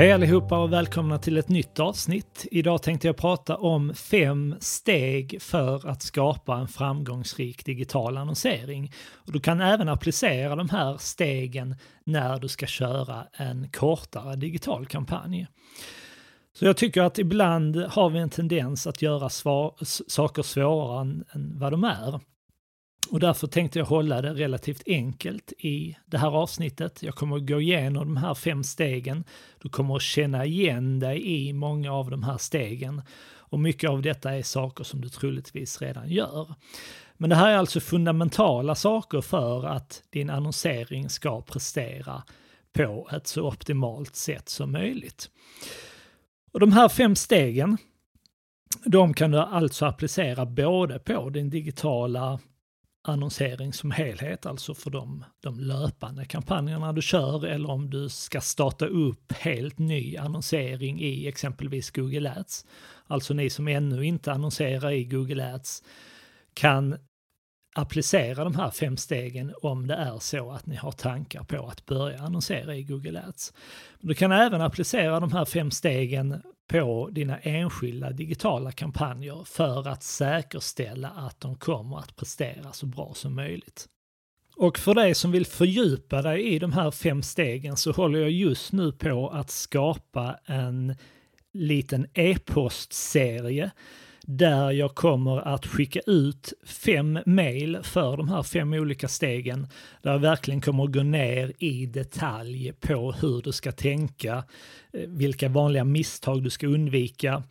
Hej allihopa och välkomna till ett nytt avsnitt. Idag tänkte jag prata om fem steg för att skapa en framgångsrik digital annonsering. Och du kan även applicera de här stegen när du ska köra en kortare digital kampanj. Så jag tycker att ibland har vi en tendens att göra svar, saker svårare än vad de är. Och därför tänkte jag hålla det relativt enkelt i det här avsnittet. Jag kommer att gå igenom de här fem stegen. Du kommer att känna igen dig i många av de här stegen. Och mycket av detta är saker som du troligtvis redan gör. Men det här är alltså fundamentala saker för att din annonsering ska prestera på ett så optimalt sätt som möjligt. Och de här fem stegen, de kan du alltså applicera både på din digitala annonsering som helhet, alltså för de, de löpande kampanjerna du kör eller om du ska starta upp helt ny annonsering i exempelvis Google Ads. Alltså ni som ännu inte annonserar i Google Ads kan applicera de här fem stegen om det är så att ni har tankar på att börja annonsera i Google Ads. Du kan även applicera de här fem stegen på dina enskilda digitala kampanjer för att säkerställa att de kommer att prestera så bra som möjligt. Och för dig som vill fördjupa dig i de här fem stegen så håller jag just nu på att skapa en liten e-postserie där jag kommer att skicka ut fem mejl för de här fem olika stegen. Där jag verkligen kommer att gå ner i detalj på hur du ska tänka, eh, vilka vanliga misstag du ska undvika,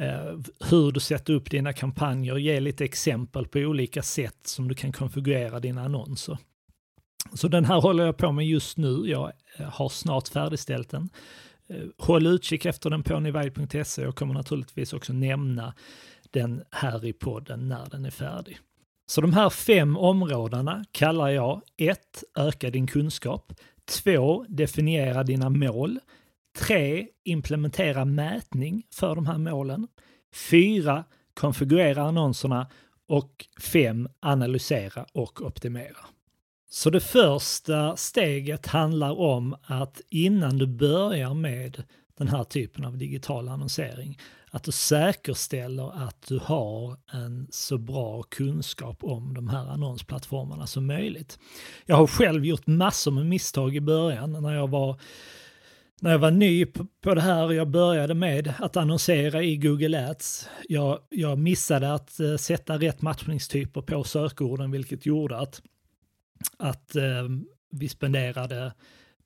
eh, hur du sätter upp dina kampanjer, ge lite exempel på olika sätt som du kan konfigurera dina annonser. Så den här håller jag på med just nu. Jag eh, har snart färdigställt den. Eh, håll utkik efter den på nivide.se. Jag kommer naturligtvis också nämna den här i podden när den är färdig. Så de här fem områdena kallar jag 1. Öka din kunskap. 2. Definiera dina mål. 3. Implementera mätning för de här målen. 4. Konfigurera annonserna. Och 5. Analysera och optimera. Så det första steget handlar om att innan du börjar med den här typen av digital annonsering, att du säkerställer att du har en så bra kunskap om de här annonsplattformarna som möjligt. Jag har själv gjort massor med misstag i början när jag var när jag var ny på det här, och jag började med att annonsera i Google Ads. Jag, jag missade att eh, sätta rätt matchningstyper på sökorden, vilket gjorde att att eh, vi spenderade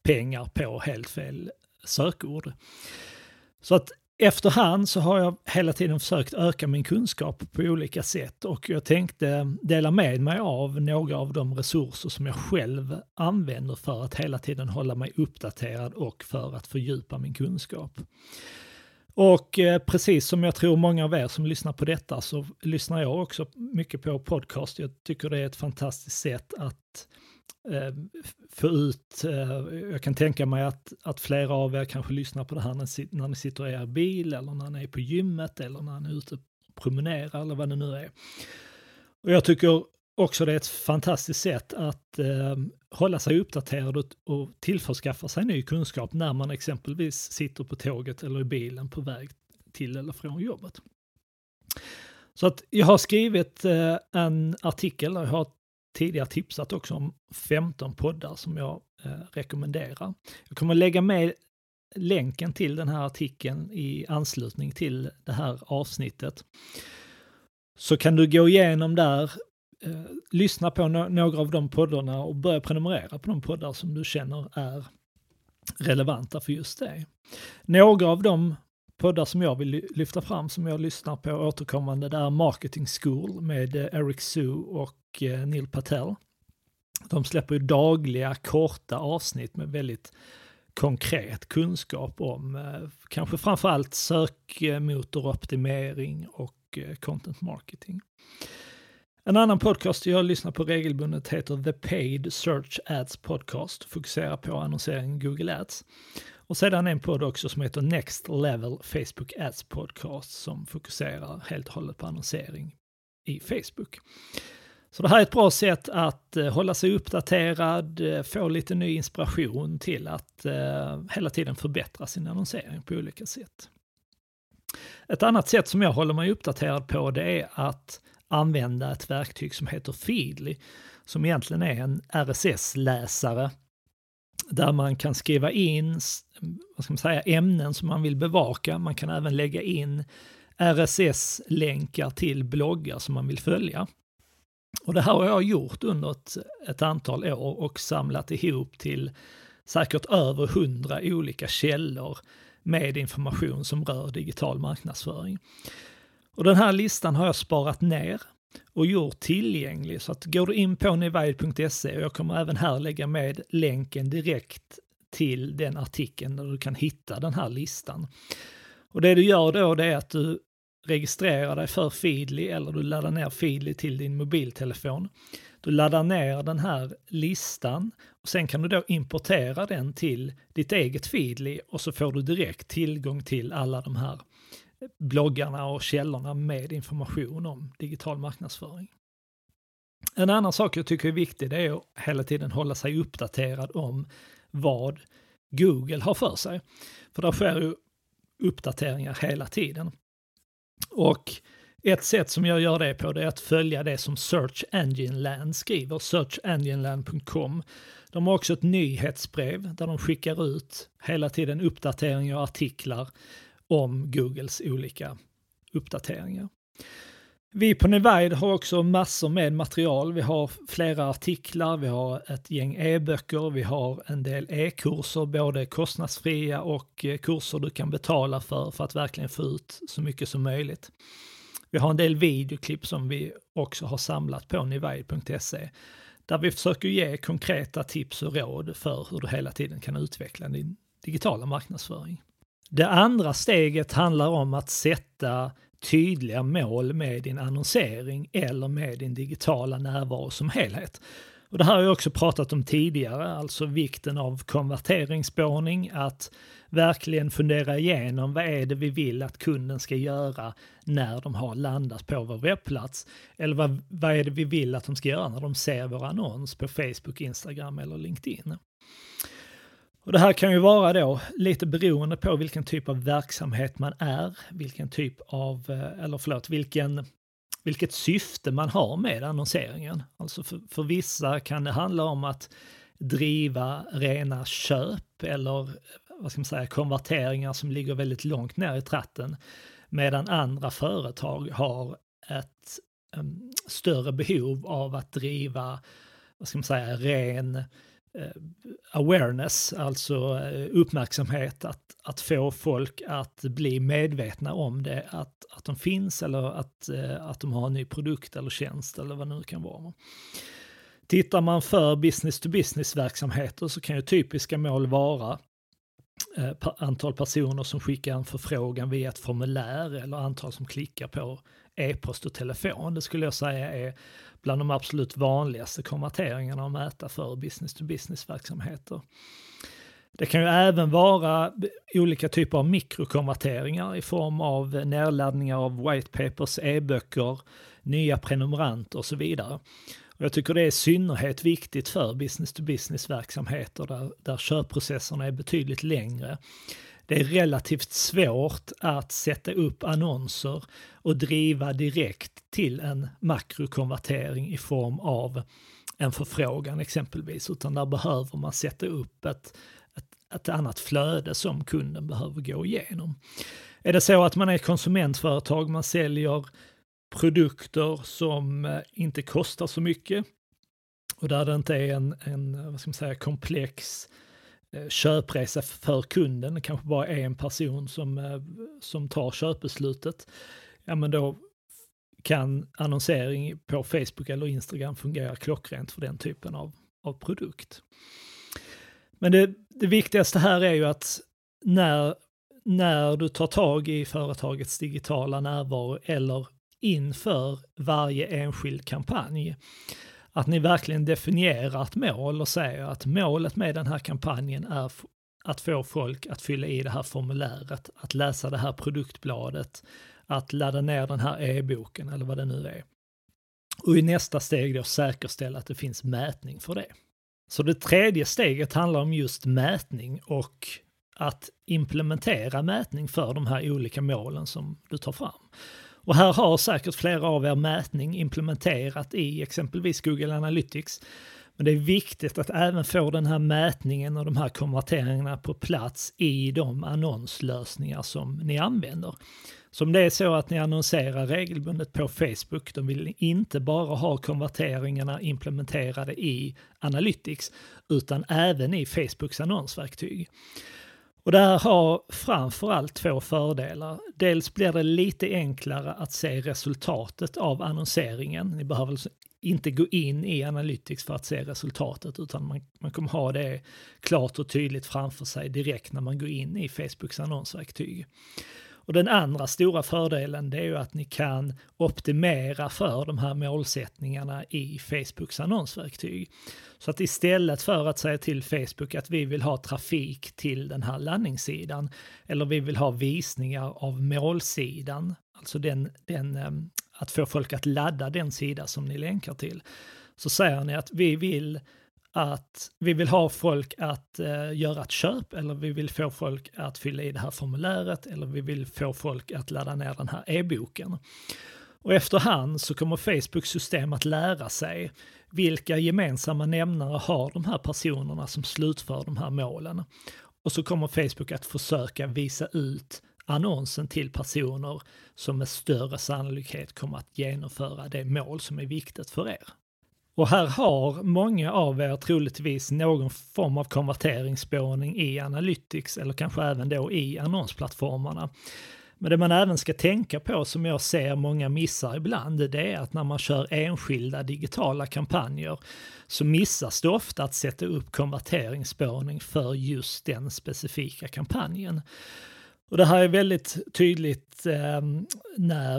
pengar på helt fel sökord. Så att efterhand så har jag hela tiden försökt öka min kunskap på olika sätt och jag tänkte dela med mig av några av de resurser som jag själv använder för att hela tiden hålla mig uppdaterad och för att fördjupa min kunskap. Och eh, precis som jag tror många av er som lyssnar på detta så lyssnar jag också mycket på podcast. Jag tycker det är ett fantastiskt sätt att eh, få ut, eh, jag kan tänka mig att, att flera av er kanske lyssnar på det här när, när ni sitter i er bil eller när ni är på gymmet eller när ni är ute och promenerar eller vad det nu är. Och jag tycker också det är ett fantastiskt sätt att eh, hålla sig uppdaterad och, och tillförskaffa sig ny kunskap när man exempelvis sitter på tåget eller i bilen på väg till eller från jobbet. Så att jag har skrivit eh, en artikel, och jag har tidigare tipsat också om 15 poddar som jag eh, rekommenderar. Jag kommer lägga med länken till den här artikeln i anslutning till det här avsnittet. Så kan du gå igenom där eh, lyssna på no några av de poddarna och börja prenumerera på de poddar som du känner är relevanta för just dig. Några av de poddar som jag vill lyfta fram som jag lyssnar på återkommande det är Marketing School med eh, Eric Sue och eh, Neil Patel. De släpper ju dagliga korta avsnitt med väldigt konkret kunskap om eh, kanske framförallt sökmotoroptimering och eh, content marketing. En annan podcast jag lyssnar på regelbundet heter The Paid Search Ads Podcast, fokuserar på annonsering i Google Ads. Och sedan en podd också som heter Next Level Facebook Ads Podcast som fokuserar helt och hållet på annonsering i Facebook. Så det här är ett bra sätt att eh, hålla sig uppdaterad, eh, få lite ny inspiration till att eh, hela tiden förbättra sin annonsering på olika sätt. Ett annat sätt som jag håller mig uppdaterad på det är att använda ett verktyg som heter Feedly, som egentligen är en RSS-läsare där man kan skriva in vad ska man säga, ämnen som man vill bevaka. Man kan även lägga in RSS-länkar till bloggar som man vill följa. Och det här har jag gjort under ett, ett antal år och samlat ihop till säkert över hundra olika källor med information som rör digital marknadsföring. Och den här listan har jag sparat ner och gjort tillgänglig. Så att går du in på nivide.se och jag kommer även här lägga med länken direkt till den artikeln där du kan hitta den här listan. Och det du gör då det är att du registrerar dig för Feedly eller du laddar ner Feedly till din mobiltelefon. Du laddar ner den här listan och sen kan du då importera den till ditt eget Feedly och så får du direkt tillgång till alla de här bloggarna och källorna med information om digital marknadsföring. En annan sak jag tycker är viktig det är att hela tiden hålla sig uppdaterad om vad Google har för sig. För där sker ju uppdateringar hela tiden. Och ett sätt som jag gör det på det är att följa det som Search Engine Land skriver, searchengineland.com. De har också ett nyhetsbrev där de skickar ut hela tiden uppdateringar och artiklar om Googles olika uppdateringar. Vi på Nevide har också massor med material. Vi har flera artiklar, vi har ett gäng e-böcker, vi har en del e-kurser, både kostnadsfria och eh, kurser du kan betala för, för att verkligen få ut så mycket som möjligt. Vi har en del videoklipp som vi också har samlat på nivide.se där vi försöker ge konkreta tips och råd för hur du hela tiden kan utveckla din digitala marknadsföring. Det andra steget handlar om att sätta tydliga mål med din annonsering eller med din digitala närvaro som helhet. Och det här har jag också pratat om tidigare, alltså vikten av konverteringsspårning, att verkligen fundera igenom vad är det vi vill att kunden ska göra när de har landat på vår webbplats? Eller vad, vad är det vi vill att de ska göra när de ser vår annons på Facebook, Instagram eller LinkedIn? Och det här kan ju vara då lite beroende på vilken typ av verksamhet man är, vilken typ av, eh, eller förlåt, vilken, vilket syfte man har med annonseringen. Alltså för, för vissa kan det handla om att driva rena köp eller vad ska man säga, konverteringar som ligger väldigt långt ner i tratten. Medan andra företag har ett um, större behov av att driva, vad ska man säga, ren Eh, awareness, alltså eh, uppmärksamhet, att, att få folk att bli medvetna om det, att, att de finns eller att, eh, att de har en ny produkt eller tjänst eller vad det nu kan vara. Tittar man för business to business verksamheter så kan ju typiska mål vara antal personer som skickar en förfrågan via ett formulär eller antal som klickar på e-post och telefon. Det skulle jag säga är bland de absolut vanligaste konverteringarna att mäta för business to business-verksamheter. Det kan ju även vara olika typer av mikrokonverteringar i form av nedladdningar av white papers, e-böcker, nya prenumeranter och så vidare. Och jag tycker det är i synnerhet viktigt för business to business-verksamheter där, där köpprocesserna är betydligt längre det är relativt svårt att sätta upp annonser och driva direkt till en makrokonvertering i form av en förfrågan exempelvis, utan där behöver man sätta upp ett, ett, ett annat flöde som kunden behöver gå igenom. Är det så att man är konsumentföretag, man säljer produkter som eh, inte kostar så mycket och där det inte är en, en vad ska man säga, komplex Eh, Eh, köpresa för kunden, kanske bara en person som, eh, som tar köpbeslutet, ja men då kan annonsering på Facebook eller Instagram fungera klockrent för den typen av, av produkt. Men det, det viktigaste här är ju att när, när du tar tag i företagets digitala närvaro eller inför varje enskild kampanj, att ni verkligen definierar ett mål och säger att målet med den här kampanjen är att få folk att fylla i det här formuläret, att läsa det här produktbladet, att ladda ner den här e-boken eller vad det nu är. Och i nästa steg då säkerställa att det finns mätning för det. Så det tredje steget handlar om just mätning och att implementera mätning för de här olika målen som du tar fram. Och här har säkert flera av er mätning implementerat i exempelvis Google Analytics. Men det är viktigt att även få den här mätningen och de här konverteringarna på plats i de annonslösningar som ni använder. Så om det är så att ni annonserar regelbundet på Facebook, de vill inte bara ha konverteringarna implementerade i Analytics, utan även i Facebooks annonsverktyg. Och det här har framförallt två fördelar. Dels blir det lite enklare att se resultatet av annonseringen. Ni behöver alltså inte gå in i Analytics för att se resultatet utan man, man kommer ha det klart och tydligt framför sig direkt när man går in i Facebooks annonsverktyg. Och den andra stora fördelen det är ju att ni kan optimera för de här målsättningarna i Facebooks annonsverktyg. Så att istället för att säga till Facebook att vi vill ha trafik till den här landningssidan eller vi vill ha visningar av målsidan, alltså den, den, ehm, att få folk att ladda den sida som ni länkar till, så säger ni att vi vill att vi vill ha folk att eh, göra ett köp eller vi vill få folk att fylla i det här formuläret eller vi vill få folk att ladda ner den här e-boken. Och efterhand så kommer Facebooks system att lära sig vilka gemensamma nämnare har de här personerna som slutför de här målen. Och så kommer Facebook att försöka visa ut annonsen till personer som med större sannolikhet kommer att genomföra det mål som är viktigt för er. Och här har många av er troligtvis någon form av konverteringsspårning i Analytics eller kanske även då i annonsplattformarna. Men det man även ska tänka på som jag ser många missar ibland, det är att när man kör enskilda digitala kampanjer så missas det ofta att sätta upp konverteringsspårning för just den specifika kampanjen. Och det här är väldigt tydligt eh, när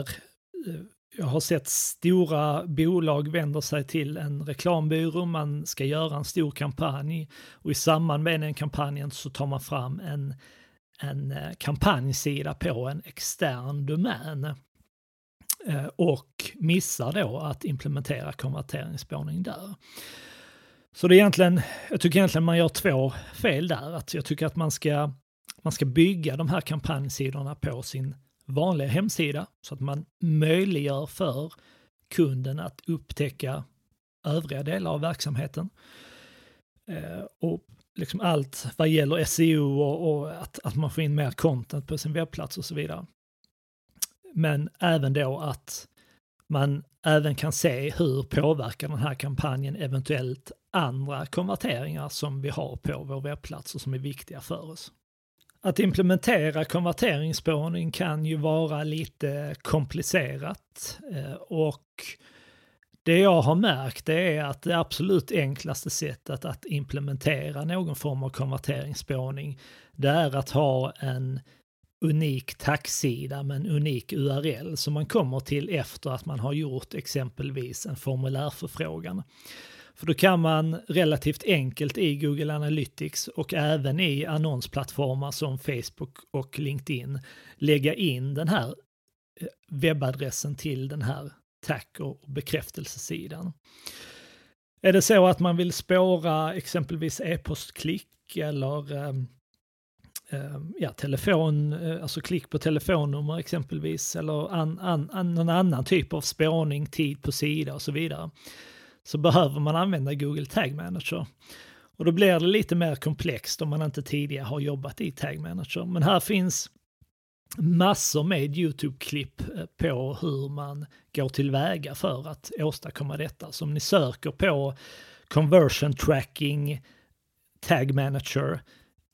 eh, jag har sett stora bolag vänder sig till en reklambyrå, man ska göra en stor kampanj och i samband med den kampanjen så tar man fram en, en eh, kampanjsida på en extern domän eh, och missar då att implementera konverteringsspårning där. Så det är egentligen, jag tycker egentligen man gör två fel där. Att jag tycker att man ska, man ska bygga de här kampanjsidorna på sin vanliga hemsida så att man möjliggör för kunden att upptäcka övriga delar av verksamheten. Eh, och liksom allt vad gäller SEO och, och, att, att man får in mer content på sin webbplats och så vidare. Men även då att man även kan se hur påverkar den här kampanjen eventuellt andra konverteringar som vi har på vår webbplats och som är viktiga för oss. Att implementera konverteringsspårning kan ju vara lite komplicerat eh, och det jag har märkt är att det absolut enklaste sättet att implementera någon form av konverteringsspårning det är att ha en unik taxsida med en unik URL som man kommer till efter att man har gjort exempelvis en formulärförfrågan. För då kan man relativt enkelt i Google Analytics och även i annonsplattformar som Facebook och LinkedIn lägga in den här eh, webbadressen till den här tack och bekräftelsesidan. Är det så att man vill spåra exempelvis e-postklick eller ehm, ehm, ja, telefon, eh, alltså klick på telefonnummer exempelvis eller an, an, an, någon annan typ av spårning, tid på sida och så vidare så behöver man använda Google Tag Manager. Och då blir det lite mer komplext om man inte tidigare har jobbat i Tag Manager. Men här finns massor med YouTube-klipp eh, på hur man går tillväga för att åstadkomma detta. Så om ni söker på conversion tracking tag manager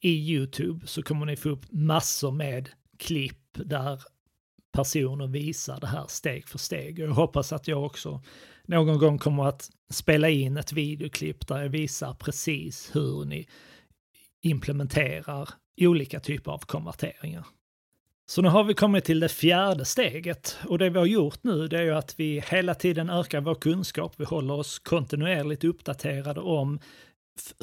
i YouTube så kommer ni få upp massor med klipp där personer visar det här steg för steg. Jag hoppas att jag också någon gång kommer att spela in ett videoklipp där jag visar precis hur ni implementerar olika typer av konverteringar. Så nu har vi kommit till det fjärde steget och det vi har gjort nu det är ju att vi hela tiden ökar vår kunskap. Vi håller oss kontinuerligt uppdaterade om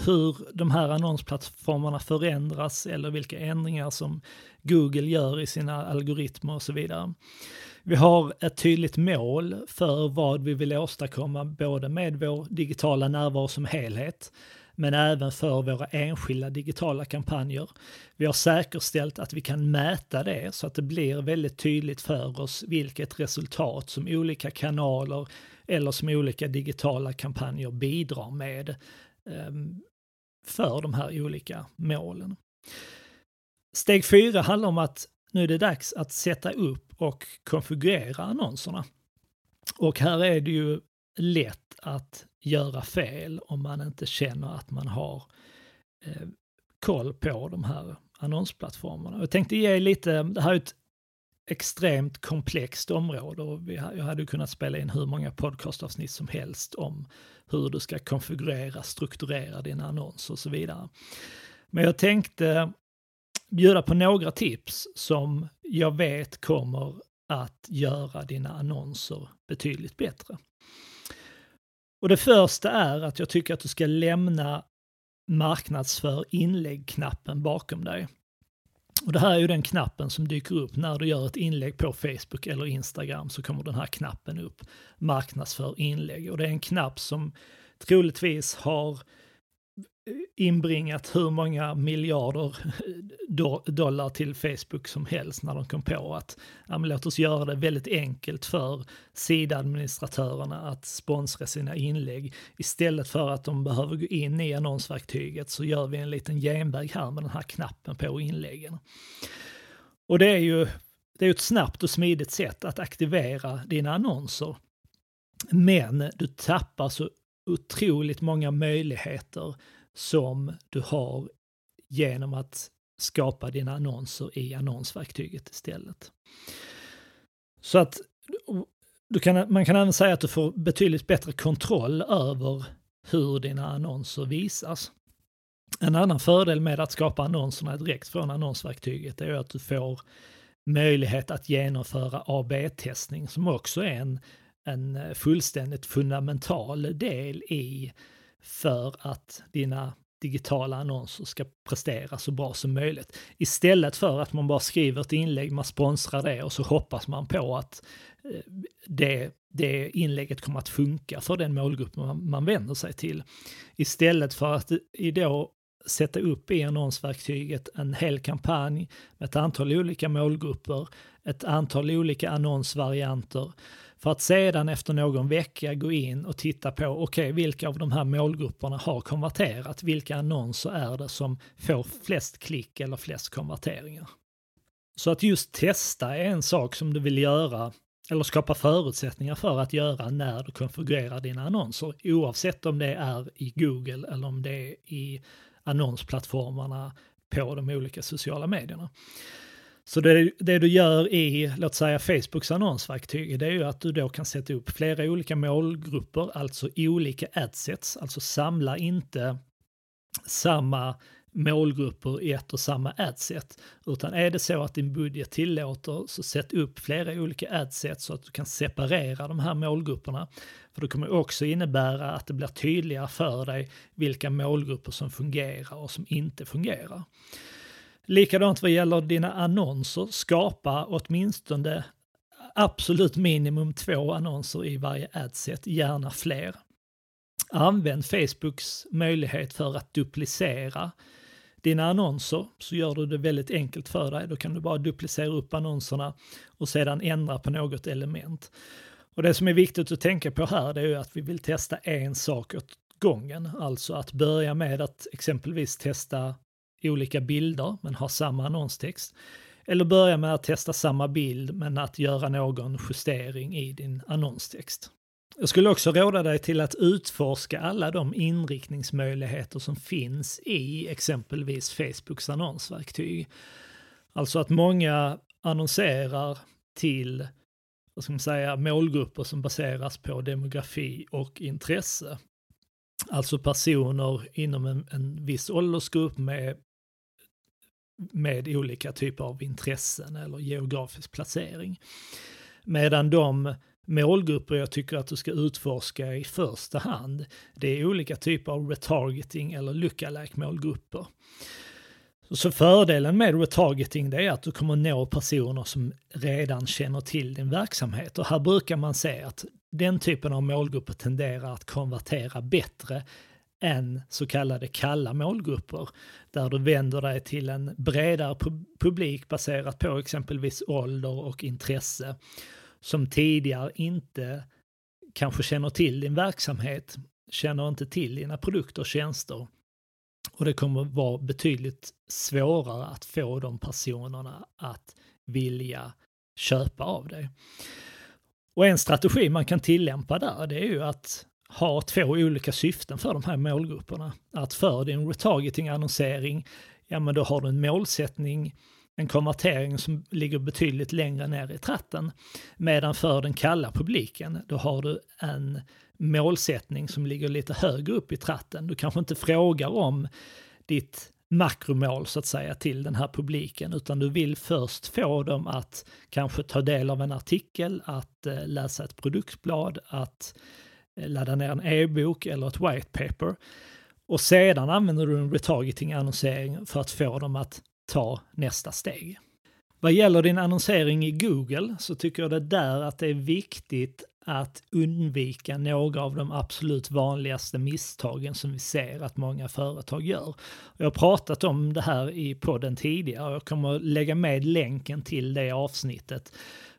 hur de här annonsplattformarna förändras eller vilka ändringar som Google gör i sina algoritmer och så vidare. Vi har ett tydligt mål för vad vi vill åstadkomma både med vår digitala närvaro som helhet men även för våra enskilda digitala kampanjer. Vi har säkerställt att vi kan mäta det så att det blir väldigt tydligt för oss vilket resultat som olika kanaler eller som olika digitala kampanjer bidrar med Ehm, för de här olika målen. Steg fyra handlar om att nu är det dags att sätta upp och konfigurera annonserna. Och här är det ju lätt att göra fel om man inte känner att man har eh, koll på de här annonsplattformarna. Jag tänkte ge lite, det här är ett extremt komplext område och jag hade kunnat spela in hur många podcastavsnitt som helst om hur du ska konfigurera, strukturera dina annonser och så vidare. Men jag tänkte bjuda på några tips som jag vet kommer att göra dina annonser betydligt bättre. Och det första är att jag tycker att du ska lämna marknadsför inlägg-knappen bakom dig. Och det här är ju den knappen som dyker upp när du gör ett inlägg på Facebook eller Instagram så kommer den här knappen upp, marknadsför inlägg. Och det är en knapp som troligtvis har inbringat hur många miljarder dollar till Facebook som helst när de kom på att ja, låt oss göra det väldigt enkelt för sidadministratörerna att sponsra sina inlägg. Istället för att de behöver gå in i annonsverktyget så gör vi en liten genväg här med den här knappen på inläggen. Och det är ju det är ett snabbt och smidigt sätt att aktivera dina annonser. Men du tappar så otroligt många möjligheter som du har genom att skapa dina annonser i annonsverktyget istället. Så att kan, man kan även säga att du får betydligt bättre kontroll över hur dina annonser visas. En annan fördel med att skapa annonserna direkt från annonsverktyget är att du får möjlighet att genomföra AB-testning som också är en, en fullständigt fundamental del i för att dina digitala annonser ska prestera så bra som möjligt. Istället för att man bara skriver ett inlägg, man sponsrar det och så hoppas man på att eh, det, det inlägget kommer att funka för den målgrupp man, man vänder sig till. Istället för att då sätta upp i annonsverktyget en hel kampanj med ett antal olika målgrupper, ett antal olika annonsvarianter för att sedan efter någon vecka gå in och titta på, okej, okay, vilka av de här målgrupperna har konverterat? Vilka annonser är det som får flest klick eller flest konverteringar? Så att just testa är en sak som du vill göra eller skapa förutsättningar för att göra när du konfigurerar dina annonser, oavsett om det är i Google eller om det är i annonsplattformarna på de olika sociala medierna. Så det, det, du gör i, låt säga Facebooks annonsverktyg, det är ju att du då kan sätta upp flera olika målgrupper, alltså olika adsets, alltså samla inte samma målgrupper i ett och samma adset. Utan är det så att din budget tillåter så sätt upp flera olika adsets så att du kan separera de här målgrupperna. För det kommer också innebära att det blir tydligare för dig vilka målgrupper som fungerar och som inte fungerar. Likadant vad gäller dina annonser, skapa åtminstone absolut minimum två annonser i varje adset, gärna fler. Använd Facebooks möjlighet för att duplicera dina annonser så gör du det väldigt enkelt för dig. Då kan du bara duplicera upp annonserna och sedan ändra på något element. Och det som är viktigt att tänka på här det är att vi vill testa en sak åt gången. Alltså att börja med att exempelvis testa olika bilder men har samma annonstext. Eller börja med att testa samma bild men att göra någon justering i din annonstext. Jag skulle också råda dig till att utforska alla de inriktningsmöjligheter som finns i exempelvis Facebooks annonsverktyg. Alltså att många annonserar till vad ska man säga, målgrupper som baseras på demografi och intresse. Alltså personer inom en, en viss åldersgrupp med med olika typer av intressen eller geografisk placering. Medan de målgrupper jag tycker att du ska utforska i första hand, det är olika typer av retargeting eller lookalike målgrupper. Så fördelen med retargeting det är att du kommer nå personer som redan känner till din verksamhet och här brukar man se att den typen av målgrupper tenderar att konvertera bättre än så kallade kalla målgrupper där du vänder dig till en bredare publik baserat på exempelvis ålder och intresse som tidigare inte kanske känner till din verksamhet, känner inte till dina produkter och tjänster. Och det kommer vara betydligt svårare att få de personerna att vilja köpa av dig. Och en strategi man kan tillämpa där det är ju att har två olika syften för de här målgrupperna. Att för din retargeting-annonsering, ja men då har du en målsättning, en konvertering som ligger betydligt längre ner i tratten. Medan för den kalla publiken, då har du en målsättning som ligger lite högre upp i tratten. Du kanske inte frågar om ditt makromål så att säga till den här publiken utan du vill först få dem att kanske ta del av en artikel, att eh, läsa ett produktblad, att eh, Eh, ladda ner en e-bok eller ett white paper. Och sedan använder du en retargeting-annonsering för att få dem att ta nästa steg. Vad gäller din annonsering i Google så tycker jag det där att det är viktigt att undvika några av de absolut vanligaste misstagen som vi ser att många företag gör. Jag har pratat om det här i podden tidigare och jag kommer lägga med länken till det avsnittet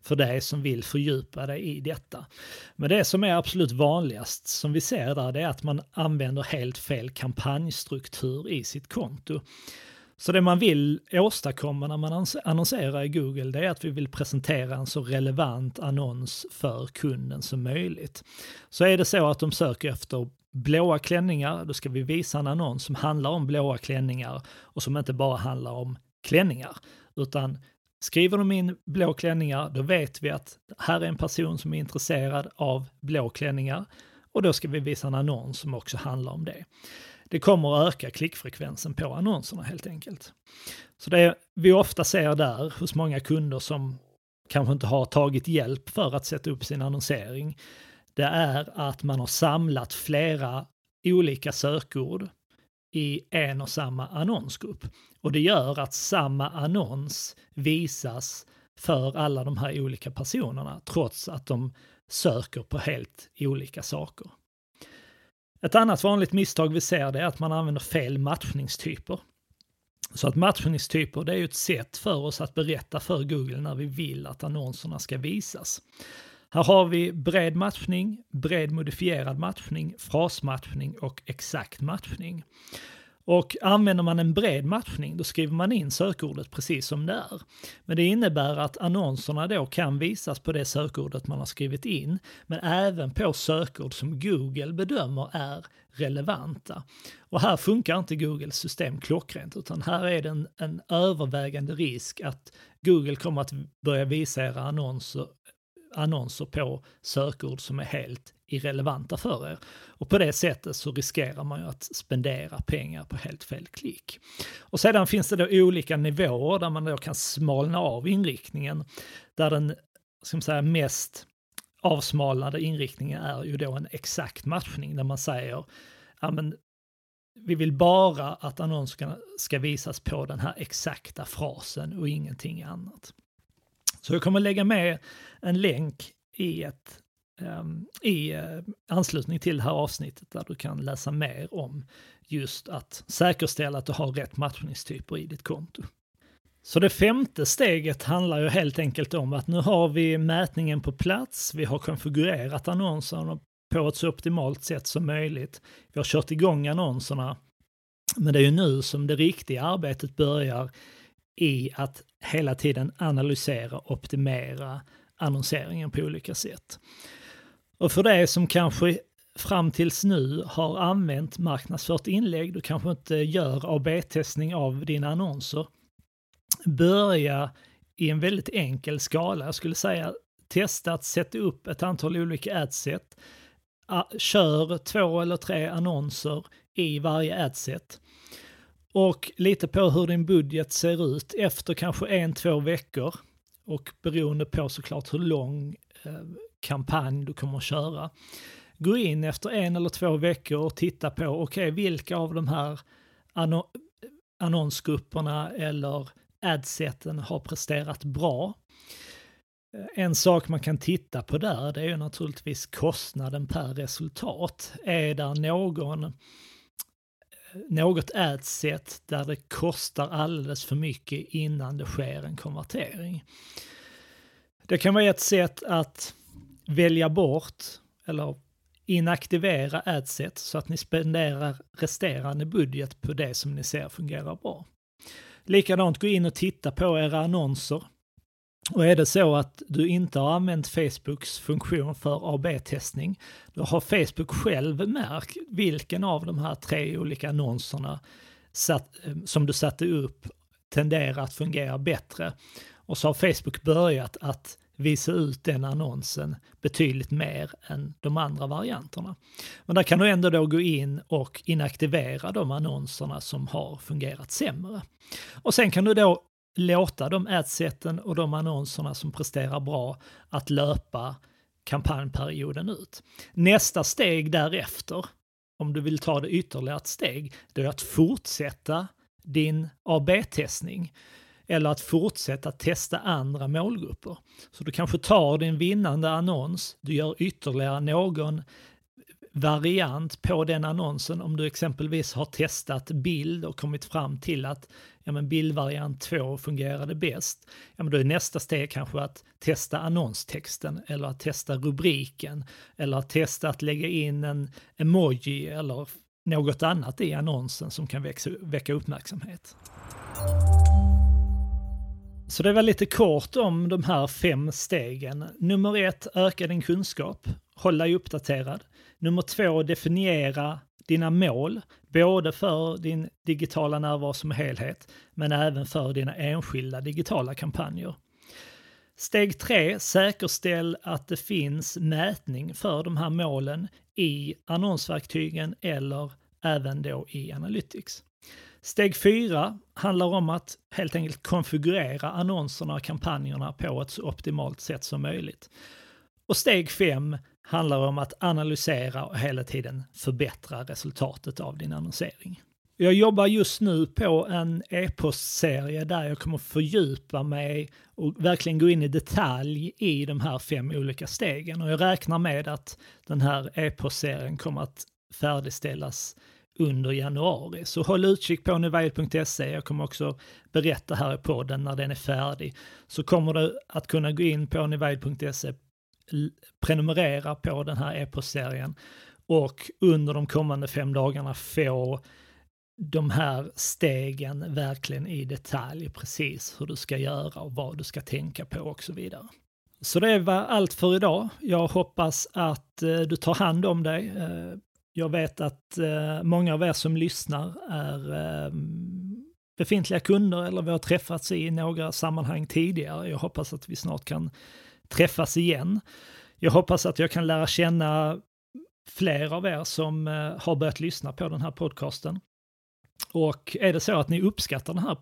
för dig som vill fördjupa dig i detta. Men det som är absolut vanligast som vi ser där det är att man använder helt fel kampanjstruktur i sitt konto. Så det man vill åstadkomma när man annonserar i Google det är att vi vill presentera en så relevant annons för kunden som möjligt. Så är det så att de söker efter blåa klänningar, då ska vi visa en annons som handlar om blåa klänningar och som inte bara handlar om klänningar. Utan skriver de in blå klänningar, då vet vi att här är en person som är intresserad av blå klänningar och då ska vi visa en annons som också handlar om det det kommer att öka klickfrekvensen på annonserna helt enkelt. Så det vi ofta ser där hos många kunder som kanske inte har tagit hjälp för att sätta upp sin annonsering, det är att man har samlat flera olika sökord i en och samma annonsgrupp. Och det gör att samma annons visas för alla de här olika personerna trots att de söker på helt olika saker. Ett annat vanligt misstag vi ser det är att man använder fel matchningstyper. Så att matchningstyper det är ju ett sätt för oss att berätta för Google när vi vill att annonserna ska visas. Här har vi bred matchning, bred modifierad matchning, frasmatchning och exakt matchning. Och använder man en bred matchning då skriver man in sökordet precis som det är. Men det innebär att annonserna då kan visas på det sökordet man har skrivit in, men även på sökord som Google bedömer är relevanta. Och här funkar inte Googles system klockrent, utan här är det en, en övervägande risk att Google kommer att börja visa era annonser annonser på sökord som är helt irrelevanta för er. Och på det sättet så riskerar man ju att spendera pengar på helt fel klick. Och sedan finns det då olika nivåer där man då kan smalna av inriktningen. Där den ska man säga, mest avsmalnade inriktningen är ju då en exakt matchning där man säger ja, men vi vill bara att annonserna ska visas på den här exakta frasen och ingenting annat. Så jag kommer lägga med en länk i, ett, um, i uh, anslutning till det här avsnittet där du kan läsa mer om just att säkerställa att du har rätt matchningstyper i ditt konto. Så det femte steget handlar ju helt enkelt om att nu har vi mätningen på plats, vi har konfigurerat annonserna på ett så optimalt sätt som möjligt. Vi har kört igång annonserna, men det är ju nu som det riktiga arbetet börjar i att hela tiden analysera och optimera annonseringen på olika sätt. Och för det som kanske fram tills nu har använt marknadsfört inlägg, du kanske inte gör AB-testning av dina annonser, börja i en väldigt enkel skala. Jag skulle säga testa att sätta upp ett antal olika adset. Kör två eller tre annonser i varje adset och lite på hur din budget ser ut efter kanske en, två veckor och beroende på såklart hur lång eh, kampanj du kommer att köra. Gå in efter en eller två veckor och titta på, okej, okay, vilka av de här anno annonsgrupperna eller adseten har presterat bra. Eh, en sak man kan titta på där, det är ju naturligtvis kostnaden per resultat. Är det någon något adset där det kostar alldeles för mycket innan det sker en konvertering. Det kan vara ett sätt att välja bort eller inaktivera adset så att ni spenderar resterande budget på det som ni ser fungerar bra. Likadant gå in och titta på era annonser och är det så att du inte har använt Facebooks funktion för AB-testning, då har Facebook själv märkt vilken av de här tre olika annonserna satt, eh, som du satte upp tenderar att fungera bättre. Och så har Facebook börjat att visa ut den annonsen betydligt mer än de andra varianterna. Men där kan du ändå då gå in och inaktivera de annonserna som har fungerat sämre. Och sen kan du då låta de adseten och de annonserna som presterar bra att löpa kampanjperioden ut. Nästa steg därefter, om du vill ta det ytterligare ett steg, det är att fortsätta din AB-testning eller att fortsätta testa andra målgrupper. Så du kanske tar din vinnande annons, du gör ytterligare någon variant på den annonsen om du exempelvis har testat bild och kommit fram till att ja, men bildvariant 2 fungerade bäst. Ja, men då är nästa steg kanske att testa annonstexten eller att testa rubriken eller att testa att lägga in en emoji eller något annat i annonsen som kan växa, väcka uppmärksamhet. Så det var lite kort om de här fem stegen. Nummer ett, öka din kunskap. Håll dig uppdaterad. Nummer två, definiera dina mål, både för din digitala närvaro som helhet, men även för dina enskilda digitala kampanjer. Steg tre, säkerställ att det finns mätning för de här målen i annonsverktygen eller även då i Analytics. Steg fyra handlar om att helt enkelt konfigurera annonserna och kampanjerna på ett så optimalt sätt som möjligt. Och steg fem handlar om att analysera och hela tiden förbättra resultatet av din annonsering. Jag jobbar just nu på en e-postserie där jag kommer fördjupa mig och verkligen gå in i detalj i de här fem olika stegen. Och jag räknar med att den här e-postserien kommer att färdigställas under januari. Så håll utkik på nuvail.se. Jag kommer också berätta här i podden när den är färdig. Så kommer du att kunna gå in på nuvail.se prenumerera på den här e-postserien och under de kommande fem dagarna få de här stegen verkligen i detalj, precis hur du ska göra och vad du ska tänka på och så vidare. Så det var allt för idag. Jag hoppas att eh, du tar hand om dig. Eh, jag vet att eh, många av er som lyssnar är ehm, befintliga kunder eller vi har träffats i några sammanhang tidigare. Jag hoppas att vi snart kan träffas igen. Jag hoppas att jag kan lära känna fler av er som eh, har börjat lyssna på den här podcasten. Och är det så att ni uppskattar den här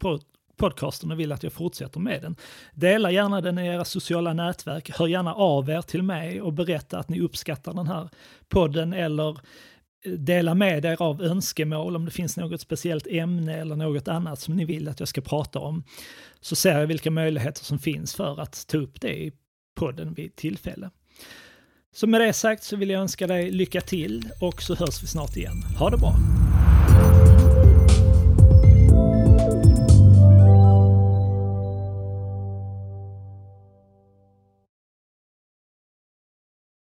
podcasten och vill att jag fortsätter med den, dela gärna den i era sociala nätverk. Hör gärna av er till mig och berätta att ni uppskattar den här podden eller eh, dela med er av önskemål om det finns något speciellt ämne eller något annat som ni vill att jag ska prata om. Så ser jag vilka möjligheter som finns för att ta upp det i podden vid tillfälle. Så med det sagt så vill jag önska dig lycka till och så hörs vi snart igen. Ha det bra!